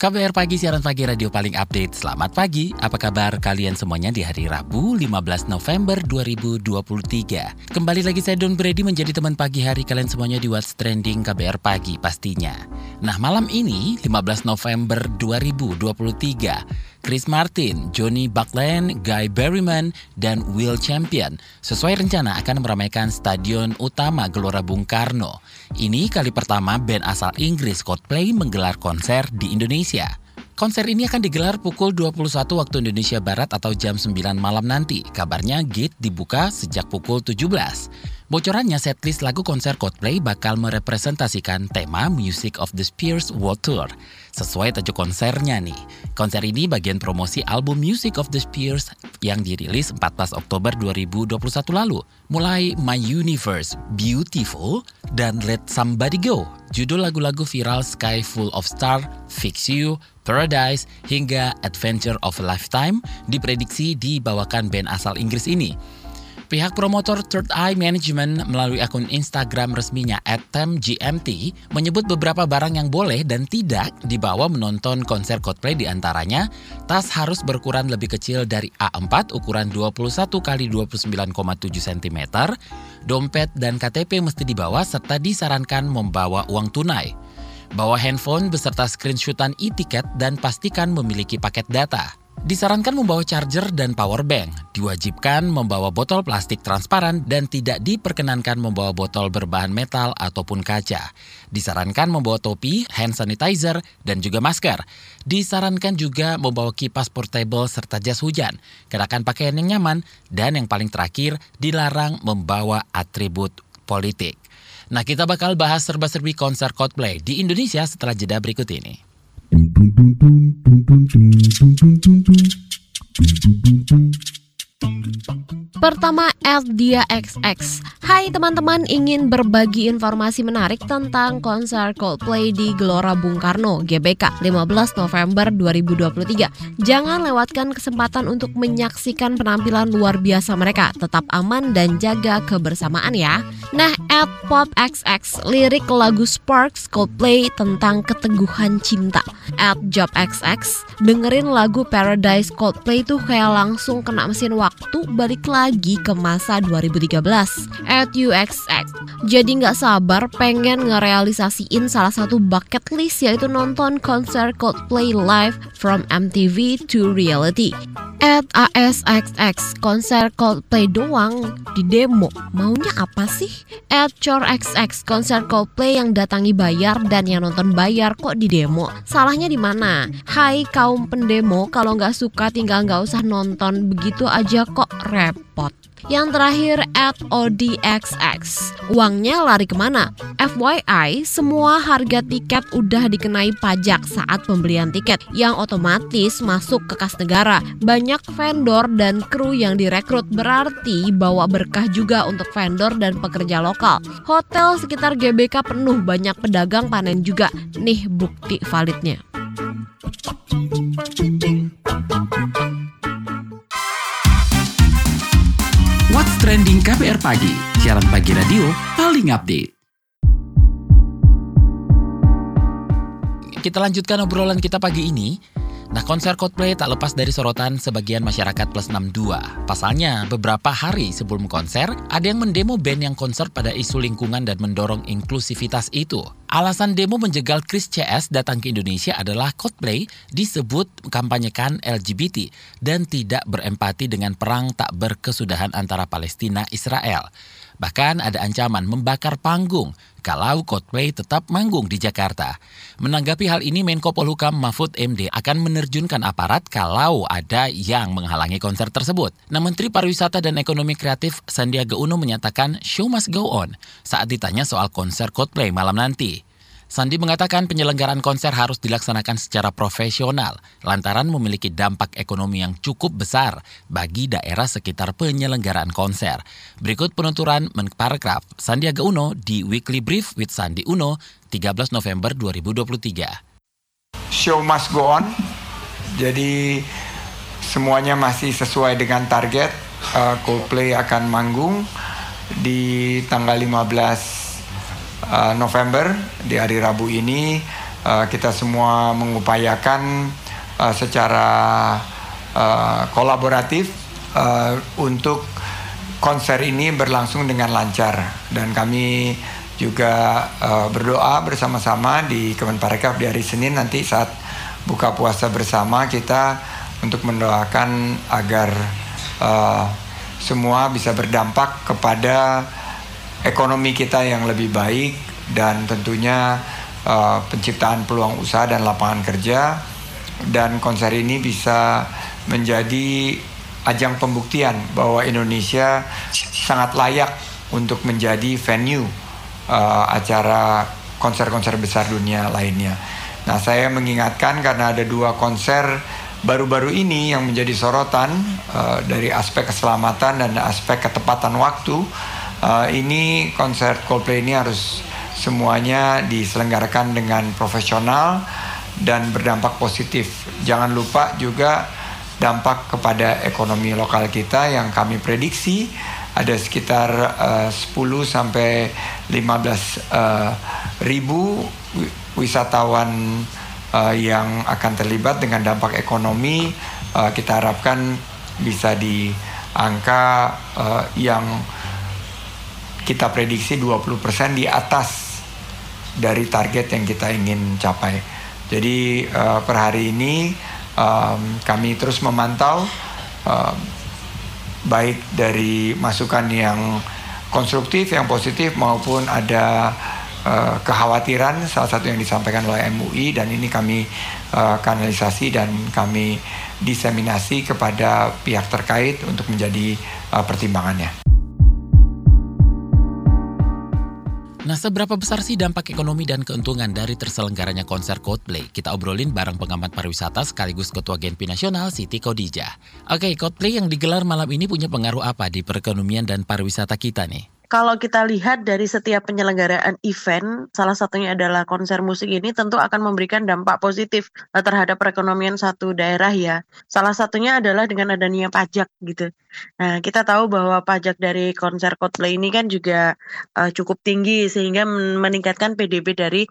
KBR Pagi, siaran pagi radio paling update. Selamat pagi, apa kabar kalian semuanya di hari Rabu 15 November 2023. Kembali lagi saya Don Brady menjadi teman pagi hari kalian semuanya di What's Trending KBR Pagi pastinya. Nah malam ini 15 November 2023 Chris Martin, Johnny Buckland, Guy Berryman, dan Will Champion sesuai rencana akan meramaikan stadion utama Gelora Bung Karno. Ini kali pertama band asal Inggris Coldplay menggelar konser di Indonesia. Konser ini akan digelar pukul 21 waktu Indonesia Barat atau jam 9 malam nanti. Kabarnya gate dibuka sejak pukul 17. Bocorannya setlist lagu konser Coldplay bakal merepresentasikan tema Music of the Spears World Tour. Sesuai tajuk konsernya nih. Konser ini bagian promosi album Music of the Spears yang dirilis 14 Oktober 2021 lalu. Mulai My Universe, Beautiful, dan Let Somebody Go. Judul lagu-lagu viral Sky Full of Star, Fix You, Paradise, hingga Adventure of a Lifetime diprediksi dibawakan band asal Inggris ini. Pihak promotor Third Eye Management melalui akun Instagram resminya @temgmt menyebut beberapa barang yang boleh dan tidak dibawa menonton konser Coldplay di antaranya tas harus berukuran lebih kecil dari A4 ukuran 21 x 29,7 cm, dompet dan KTP mesti dibawa serta disarankan membawa uang tunai. Bawa handphone beserta screenshotan e-tiket dan pastikan memiliki paket data. Disarankan membawa charger dan power bank. Diwajibkan membawa botol plastik transparan dan tidak diperkenankan membawa botol berbahan metal ataupun kaca. Disarankan membawa topi, hand sanitizer, dan juga masker. Disarankan juga membawa kipas portable serta jas hujan. Kenakan pakaian yang nyaman dan yang paling terakhir dilarang membawa atribut politik. Nah, kita bakal bahas serba-serbi konser Coldplay di Indonesia setelah jeda berikut ini. Dum dum dum Pertama, at dia XX. Hai teman-teman, ingin berbagi informasi menarik tentang konser Coldplay di Gelora Bung Karno, GBK, 15 November 2023. Jangan lewatkan kesempatan untuk menyaksikan penampilan luar biasa mereka. Tetap aman dan jaga kebersamaan ya. Nah, at PopXX, lirik lagu Sparks Coldplay tentang keteguhan cinta. At JobXX, dengerin lagu Paradise Coldplay tuh kayak langsung kena mesin waktu balik lagi ke masa 2013 at UXX. Jadi nggak sabar pengen ngerealisasiin salah satu bucket list yaitu nonton konser Coldplay live from MTV to reality. At ASXX, konser Coldplay doang di demo. Maunya apa sih? At CorXX, konser Coldplay yang datangi bayar dan yang nonton bayar kok di demo. Salahnya di mana? Hai kaum pendemo, kalau nggak suka tinggal nggak usah nonton begitu aja kok repot. Yang terakhir at ODXX Uangnya lari ke mana? FYI, semua harga tiket udah dikenai pajak saat pembelian tiket Yang otomatis masuk ke kas negara. Banyak vendor dan kru yang direkrut Berarti bawa berkah juga untuk vendor dan pekerja lokal. Hotel sekitar GBK penuh banyak pedagang panen juga. Nih bukti validnya Trending KPR Pagi, siaran pagi radio paling update. Kita lanjutkan obrolan kita pagi ini. Nah, konser Coldplay tak lepas dari sorotan sebagian masyarakat plus 62. Pasalnya, beberapa hari sebelum konser, ada yang mendemo band yang konser pada isu lingkungan dan mendorong inklusivitas itu. Alasan demo menjegal Chris CS datang ke Indonesia adalah Coldplay disebut kampanyekan LGBT dan tidak berempati dengan perang tak berkesudahan antara Palestina Israel. Bahkan ada ancaman membakar panggung kalau Coldplay tetap manggung di Jakarta. Menanggapi hal ini Menko Polhukam Mahfud MD akan menerjunkan aparat kalau ada yang menghalangi konser tersebut. Nah, Menteri Pariwisata dan Ekonomi Kreatif Sandiaga Uno menyatakan show must go on saat ditanya soal konser Coldplay malam nanti. Sandi mengatakan penyelenggaraan konser harus dilaksanakan secara profesional lantaran memiliki dampak ekonomi yang cukup besar bagi daerah sekitar penyelenggaraan konser. Berikut penuturan Menparekraf Sandiaga Uno di Weekly Brief with Sandi Uno 13 November 2023. show must go on. Jadi semuanya masih sesuai dengan target. Uh, Coldplay akan manggung di tanggal 15 uh, November di hari Rabu ini. Uh, kita semua mengupayakan uh, secara uh, kolaboratif uh, untuk konser ini berlangsung dengan lancar dan kami juga uh, berdoa bersama-sama di Kemenparekraf di hari Senin nanti saat buka puasa bersama kita untuk mendoakan agar uh, semua bisa berdampak kepada ekonomi kita yang lebih baik dan tentunya uh, penciptaan peluang usaha dan lapangan kerja dan konser ini bisa menjadi ajang pembuktian bahwa Indonesia sangat layak untuk menjadi venue uh, acara konser-konser besar dunia lainnya. Nah, saya mengingatkan karena ada dua konser baru-baru ini yang menjadi sorotan uh, dari aspek keselamatan dan aspek ketepatan waktu. Uh, ini konser Coldplay ini harus semuanya diselenggarakan dengan profesional dan berdampak positif. Jangan lupa juga dampak kepada ekonomi lokal kita yang kami prediksi ada sekitar uh, 10 sampai 15 uh, ribu wisatawan uh, yang akan terlibat dengan dampak ekonomi uh, kita harapkan bisa di angka uh, yang kita prediksi 20% di atas dari target yang kita ingin capai. Jadi uh, per hari ini um, kami terus memantau um, baik dari masukan yang konstruktif, yang positif maupun ada uh, kekhawatiran salah satu yang disampaikan oleh MUI dan ini kami uh, kanalisasi dan kami diseminasi kepada pihak terkait untuk menjadi uh, pertimbangannya. Nah, seberapa besar sih dampak ekonomi dan keuntungan dari terselenggaranya konser Coldplay? Kita obrolin bareng pengamat pariwisata sekaligus Ketua Genpi Nasional Siti Kodija. Oke, Coldplay yang digelar malam ini punya pengaruh apa di perekonomian dan pariwisata kita nih? Kalau kita lihat dari setiap penyelenggaraan event, salah satunya adalah konser musik ini tentu akan memberikan dampak positif eh, terhadap perekonomian satu daerah ya. Salah satunya adalah dengan adanya pajak gitu. Nah, kita tahu bahwa pajak dari konser Coldplay ini kan juga uh, cukup tinggi sehingga meningkatkan PDB dari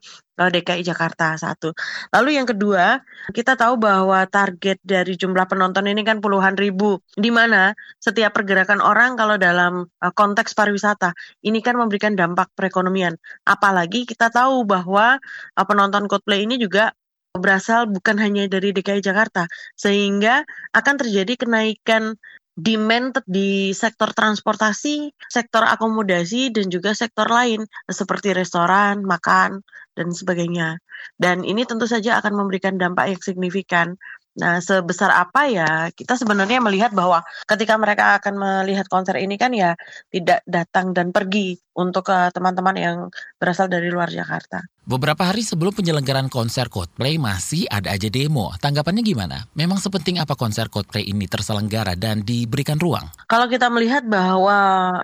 DKI Jakarta satu. Lalu yang kedua, kita tahu bahwa target dari jumlah penonton ini kan puluhan ribu, di mana setiap pergerakan orang kalau dalam uh, konteks pariwisata ini kan memberikan dampak perekonomian. Apalagi kita tahu bahwa uh, penonton Coldplay ini juga berasal bukan hanya dari DKI Jakarta, sehingga akan terjadi kenaikan demand di sektor transportasi, sektor akomodasi, dan juga sektor lain seperti restoran, makan, dan sebagainya. Dan ini tentu saja akan memberikan dampak yang signifikan. Nah, sebesar apa ya? Kita sebenarnya melihat bahwa ketika mereka akan melihat konser ini kan ya tidak datang dan pergi untuk teman-teman yang berasal dari luar Jakarta. Beberapa hari sebelum penyelenggaraan konser Coldplay masih ada aja demo. Tanggapannya gimana? Memang sepenting apa konser Coldplay ini terselenggara dan diberikan ruang? Kalau kita melihat bahwa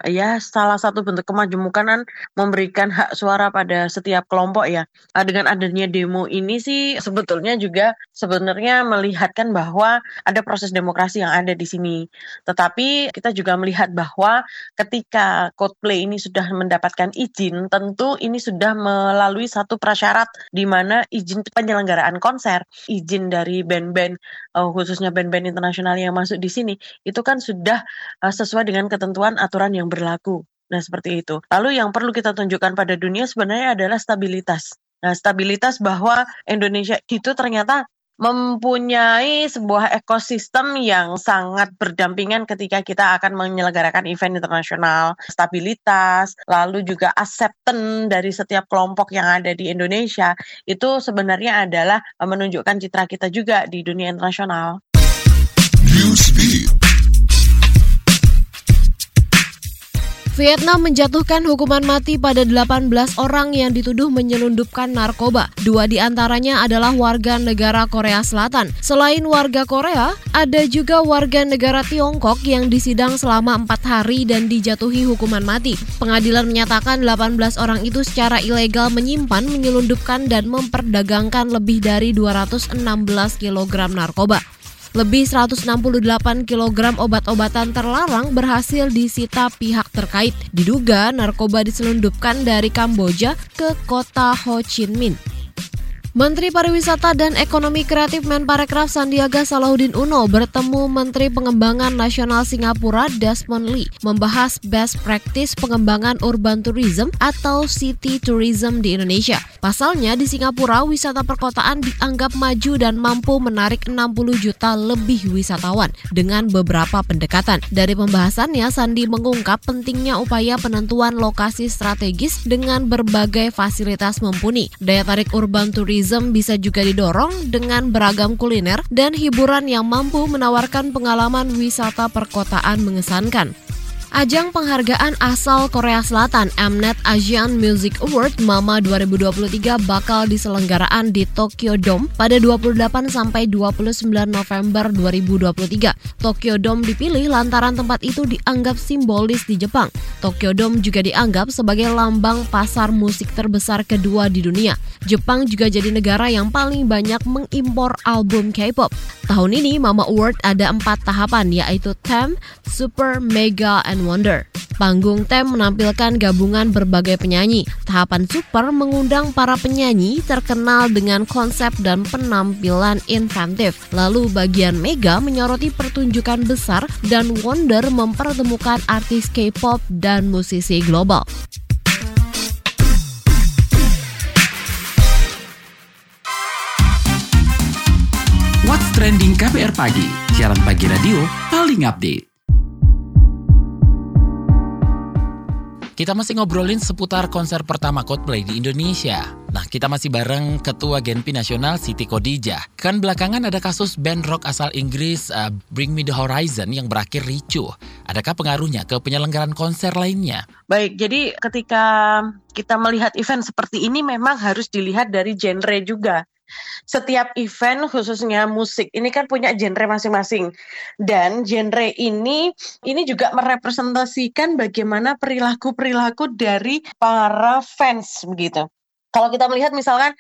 ya salah satu bentuk kemajemukan memberikan hak suara pada setiap kelompok ya. Nah, dengan adanya demo ini sih sebetulnya juga sebenarnya melihatkan bahwa ada proses demokrasi yang ada di sini. Tetapi kita juga melihat bahwa ketika Coldplay ini sudah mendapatkan izin, tentu ini sudah melalui satu satu prasyarat di mana izin penyelenggaraan konser, izin dari band-band uh, khususnya band-band internasional yang masuk di sini itu kan sudah uh, sesuai dengan ketentuan aturan yang berlaku. Nah, seperti itu. Lalu yang perlu kita tunjukkan pada dunia sebenarnya adalah stabilitas. Nah, stabilitas bahwa Indonesia itu ternyata mempunyai sebuah ekosistem yang sangat berdampingan ketika kita akan menyelenggarakan event internasional, stabilitas, lalu juga acceptance dari setiap kelompok yang ada di Indonesia itu sebenarnya adalah menunjukkan citra kita juga di dunia internasional. Vietnam menjatuhkan hukuman mati pada 18 orang yang dituduh menyelundupkan narkoba. Dua di antaranya adalah warga negara Korea Selatan. Selain warga Korea, ada juga warga negara Tiongkok yang disidang selama empat hari dan dijatuhi hukuman mati. Pengadilan menyatakan 18 orang itu secara ilegal menyimpan, menyelundupkan, dan memperdagangkan lebih dari 216 kg narkoba. Lebih 168 kg obat-obatan terlarang berhasil disita pihak terkait. Diduga narkoba diselundupkan dari Kamboja ke kota Ho Chi Minh. Menteri Pariwisata dan Ekonomi Kreatif Menparekraf Sandiaga Salahuddin Uno bertemu Menteri Pengembangan Nasional Singapura Desmond Lee membahas best practice pengembangan urban tourism atau city tourism di Indonesia. Pasalnya di Singapura wisata perkotaan dianggap maju dan mampu menarik 60 juta lebih wisatawan dengan beberapa pendekatan. Dari pembahasannya Sandi mengungkap pentingnya upaya penentuan lokasi strategis dengan berbagai fasilitas mumpuni. Daya tarik urban tourism tourism bisa juga didorong dengan beragam kuliner dan hiburan yang mampu menawarkan pengalaman wisata perkotaan mengesankan. Ajang penghargaan asal Korea Selatan Mnet Asian Music Award MAMA 2023 bakal diselenggaraan di Tokyo Dome pada 28 sampai 29 November 2023. Tokyo Dome dipilih lantaran tempat itu dianggap simbolis di Jepang. Tokyo Dome juga dianggap sebagai lambang pasar musik terbesar kedua di dunia. Jepang juga jadi negara yang paling banyak mengimpor album K-pop. Tahun ini Mama Award ada empat tahapan yaitu Tem, Super, Mega, and Wonder. Panggung Tem menampilkan gabungan berbagai penyanyi. Tahapan Super mengundang para penyanyi terkenal dengan konsep dan penampilan inventif. Lalu bagian Mega menyoroti pertunjukan besar dan Wonder mempertemukan artis K-pop dan musisi global. What's Trending KPR Pagi, siaran pagi radio paling update. Kita masih ngobrolin seputar konser pertama Coldplay di Indonesia. Nah, kita masih bareng Ketua Genpi Nasional Siti Kodijah. Kan belakangan ada kasus band rock asal Inggris uh, Bring Me The Horizon yang berakhir ricuh. Adakah pengaruhnya ke penyelenggaraan konser lainnya? Baik, jadi ketika kita melihat event seperti ini memang harus dilihat dari genre juga setiap event khususnya musik ini kan punya genre masing-masing dan genre ini ini juga merepresentasikan bagaimana perilaku-perilaku dari para fans begitu. Kalau kita melihat misalkan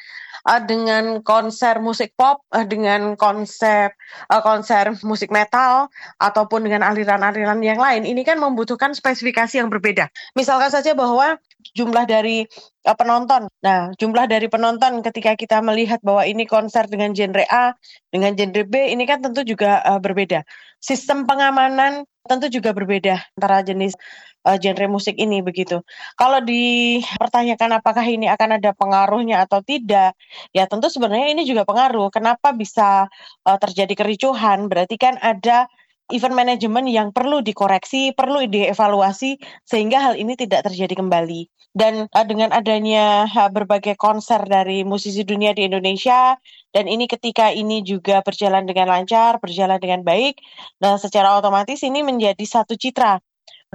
uh, dengan konser musik pop, uh, dengan konsep uh, konser musik metal ataupun dengan aliran-aliran yang lain, ini kan membutuhkan spesifikasi yang berbeda. Misalkan saja bahwa jumlah dari uh, penonton. Nah, jumlah dari penonton ketika kita melihat bahwa ini konser dengan genre A, dengan genre B, ini kan tentu juga uh, berbeda. Sistem pengamanan tentu juga berbeda antara jenis uh, genre musik ini begitu. Kalau dipertanyakan apakah ini akan ada pengaruhnya atau tidak, ya tentu sebenarnya ini juga pengaruh. Kenapa bisa uh, terjadi kericuhan? Berarti kan ada event manajemen yang perlu dikoreksi, perlu dievaluasi sehingga hal ini tidak terjadi kembali. Dan uh, dengan adanya uh, berbagai konser dari musisi dunia di Indonesia dan ini ketika ini juga berjalan dengan lancar, berjalan dengan baik, nah secara otomatis ini menjadi satu citra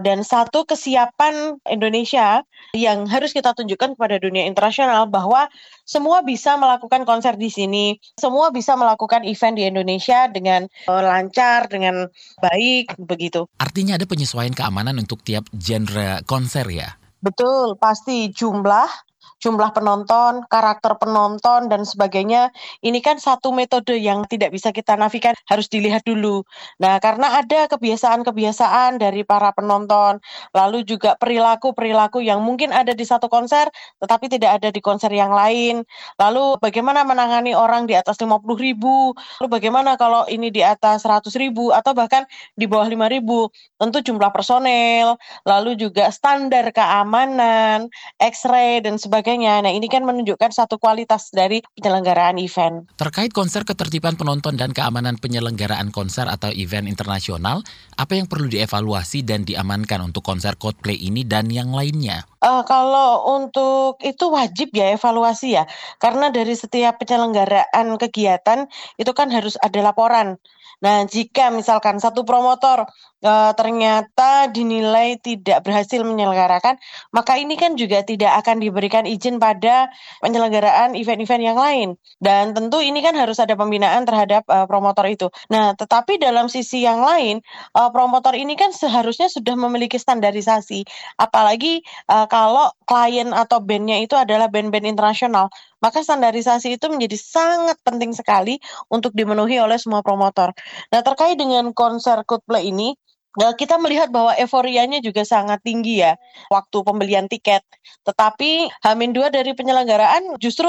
dan satu kesiapan Indonesia yang harus kita tunjukkan kepada dunia internasional bahwa semua bisa melakukan konser di sini, semua bisa melakukan event di Indonesia dengan uh, lancar, dengan baik, begitu. Artinya ada penyesuaian keamanan untuk tiap genre konser ya? Betul, pasti jumlah jumlah penonton, karakter penonton dan sebagainya. Ini kan satu metode yang tidak bisa kita nafikan, harus dilihat dulu. Nah, karena ada kebiasaan-kebiasaan dari para penonton, lalu juga perilaku-perilaku yang mungkin ada di satu konser tetapi tidak ada di konser yang lain. Lalu bagaimana menangani orang di atas 50 ribu, lalu bagaimana kalau ini di atas 100 ribu atau bahkan di bawah 5 ribu. Tentu jumlah personel, lalu juga standar keamanan, X-ray dan sebagainya sebagainya. Nah, ini kan menunjukkan satu kualitas dari penyelenggaraan event. Terkait konser ketertiban penonton dan keamanan penyelenggaraan konser atau event internasional, apa yang perlu dievaluasi dan diamankan untuk konser Coldplay ini dan yang lainnya? Uh, kalau untuk itu wajib ya evaluasi ya, karena dari setiap penyelenggaraan kegiatan itu kan harus ada laporan. Nah, jika misalkan satu promotor uh, ternyata dinilai tidak berhasil menyelenggarakan, maka ini kan juga tidak akan diberikan izin pada penyelenggaraan event-event yang lain. Dan tentu ini kan harus ada pembinaan terhadap uh, promotor itu. Nah, tetapi dalam sisi yang lain, uh, promotor ini kan seharusnya sudah memiliki standarisasi. Apalagi uh, kalau klien atau bandnya itu adalah band-band internasional, maka standarisasi itu menjadi sangat penting sekali untuk dimenuhi oleh semua promotor. Nah, terkait dengan konser Coldplay ini, Nah, kita melihat bahwa euforianya juga sangat tinggi ya waktu pembelian tiket. Tetapi Hamin dua dari penyelenggaraan justru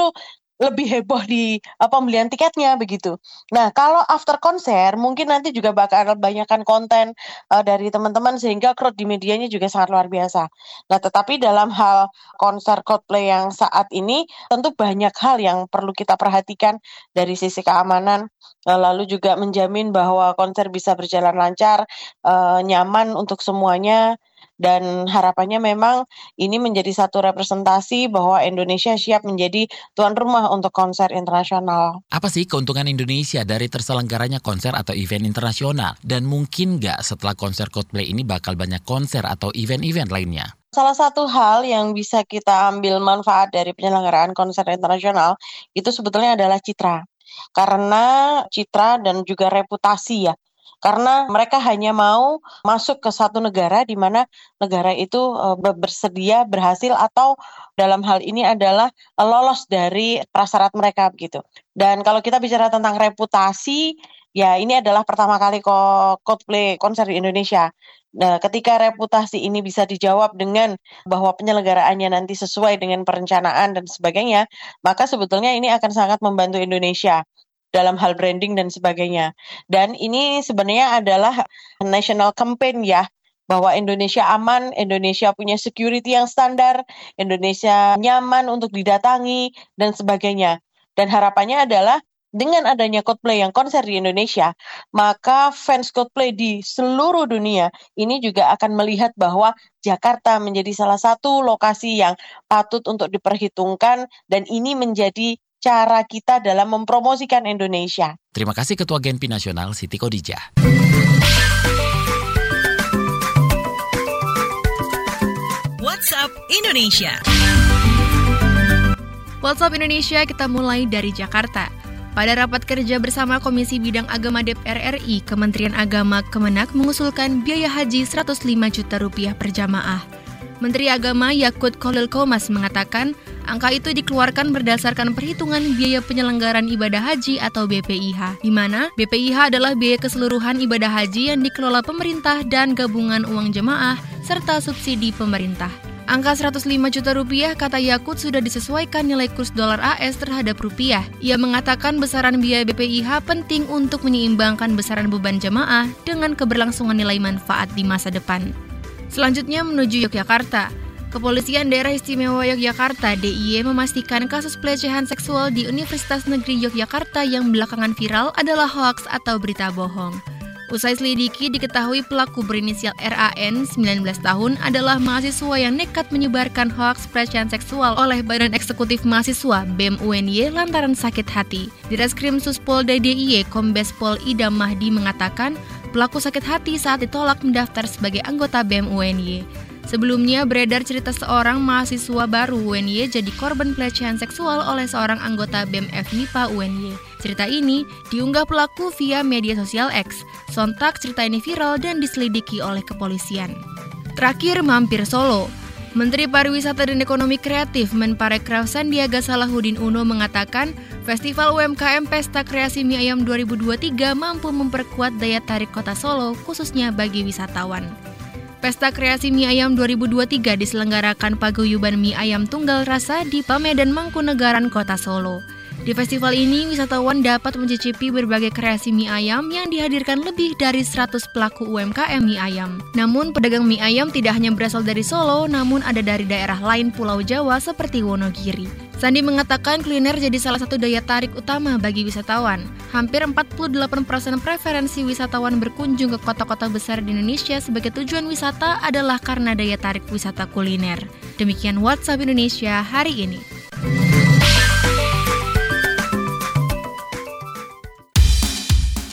lebih heboh di uh, pembelian tiketnya begitu. Nah, kalau after konser mungkin nanti juga bakal banyakkan konten uh, dari teman-teman sehingga crowd di medianya juga sangat luar biasa. Nah, tetapi dalam hal konser Coldplay yang saat ini tentu banyak hal yang perlu kita perhatikan dari sisi keamanan uh, lalu juga menjamin bahwa konser bisa berjalan lancar, uh, nyaman untuk semuanya dan harapannya memang ini menjadi satu representasi bahwa Indonesia siap menjadi tuan rumah untuk konser internasional. Apa sih keuntungan Indonesia dari terselenggaranya konser atau event internasional? Dan mungkin nggak setelah konser Coldplay ini bakal banyak konser atau event-event lainnya? Salah satu hal yang bisa kita ambil manfaat dari penyelenggaraan konser internasional itu sebetulnya adalah citra. Karena citra dan juga reputasi ya karena mereka hanya mau masuk ke satu negara di mana negara itu uh, bersedia berhasil atau dalam hal ini adalah lolos dari prasyarat mereka begitu. Dan kalau kita bicara tentang reputasi, ya ini adalah pertama kali Coldplay konser di Indonesia. Nah, ketika reputasi ini bisa dijawab dengan bahwa penyelenggaraannya nanti sesuai dengan perencanaan dan sebagainya, maka sebetulnya ini akan sangat membantu Indonesia dalam hal branding dan sebagainya. Dan ini sebenarnya adalah national campaign ya bahwa Indonesia aman, Indonesia punya security yang standar, Indonesia nyaman untuk didatangi dan sebagainya. Dan harapannya adalah dengan adanya Coldplay yang konser di Indonesia, maka fans Coldplay di seluruh dunia ini juga akan melihat bahwa Jakarta menjadi salah satu lokasi yang patut untuk diperhitungkan dan ini menjadi cara kita dalam mempromosikan Indonesia. Terima kasih Ketua Genpi Nasional Siti Kodijah. WhatsApp Indonesia. WhatsApp Indonesia kita mulai dari Jakarta. Pada rapat kerja bersama Komisi Bidang Agama DPR RI, Kementerian Agama Kemenak mengusulkan biaya haji 105 juta rupiah per jamaah. Menteri Agama Yakut Kolil Komas mengatakan, angka itu dikeluarkan berdasarkan perhitungan biaya penyelenggaran ibadah haji atau BPIH, di mana BPIH adalah biaya keseluruhan ibadah haji yang dikelola pemerintah dan gabungan uang jemaah serta subsidi pemerintah. Angka 105 juta rupiah kata Yakut sudah disesuaikan nilai kurs dolar AS terhadap rupiah. Ia mengatakan besaran biaya BPIH penting untuk menyeimbangkan besaran beban jemaah dengan keberlangsungan nilai manfaat di masa depan. Selanjutnya menuju Yogyakarta. Kepolisian Daerah Istimewa Yogyakarta DIY memastikan kasus pelecehan seksual di Universitas Negeri Yogyakarta yang belakangan viral adalah hoaks atau berita bohong. Usai selidiki diketahui pelaku berinisial RAN 19 tahun adalah mahasiswa yang nekat menyebarkan hoaks pelecehan seksual oleh Badan Eksekutif Mahasiswa BEM UNY lantaran sakit hati. Di Reskrim Suspol DIY Kombes Pol Idam Mahdi mengatakan Pelaku sakit hati saat ditolak mendaftar sebagai anggota BEM UNY. Sebelumnya beredar cerita seorang mahasiswa baru UNY jadi korban pelecehan seksual oleh seorang anggota BEM FMIPA UNY. Cerita ini diunggah pelaku via media sosial X. Sontak cerita ini viral dan diselidiki oleh kepolisian. Terakhir mampir Solo. Menteri Pariwisata dan Ekonomi Kreatif Menparekraf Sandiaga Salahuddin Uno mengatakan, Festival UMKM Pesta Kreasi Mie Ayam 2023 mampu memperkuat daya tarik kota Solo, khususnya bagi wisatawan. Pesta Kreasi Mie Ayam 2023 diselenggarakan paguyuban mie ayam tunggal rasa di Pamedan Mangkunegaran, Kota Solo. Di festival ini, wisatawan dapat mencicipi berbagai kreasi mie ayam yang dihadirkan lebih dari 100 pelaku UMKM mie ayam. Namun, pedagang mie ayam tidak hanya berasal dari Solo, namun ada dari daerah lain Pulau Jawa seperti Wonogiri. Sandi mengatakan kuliner jadi salah satu daya tarik utama bagi wisatawan. Hampir 48% preferensi wisatawan berkunjung ke kota-kota besar di Indonesia sebagai tujuan wisata adalah karena daya tarik wisata kuliner. Demikian WhatsApp Indonesia hari ini.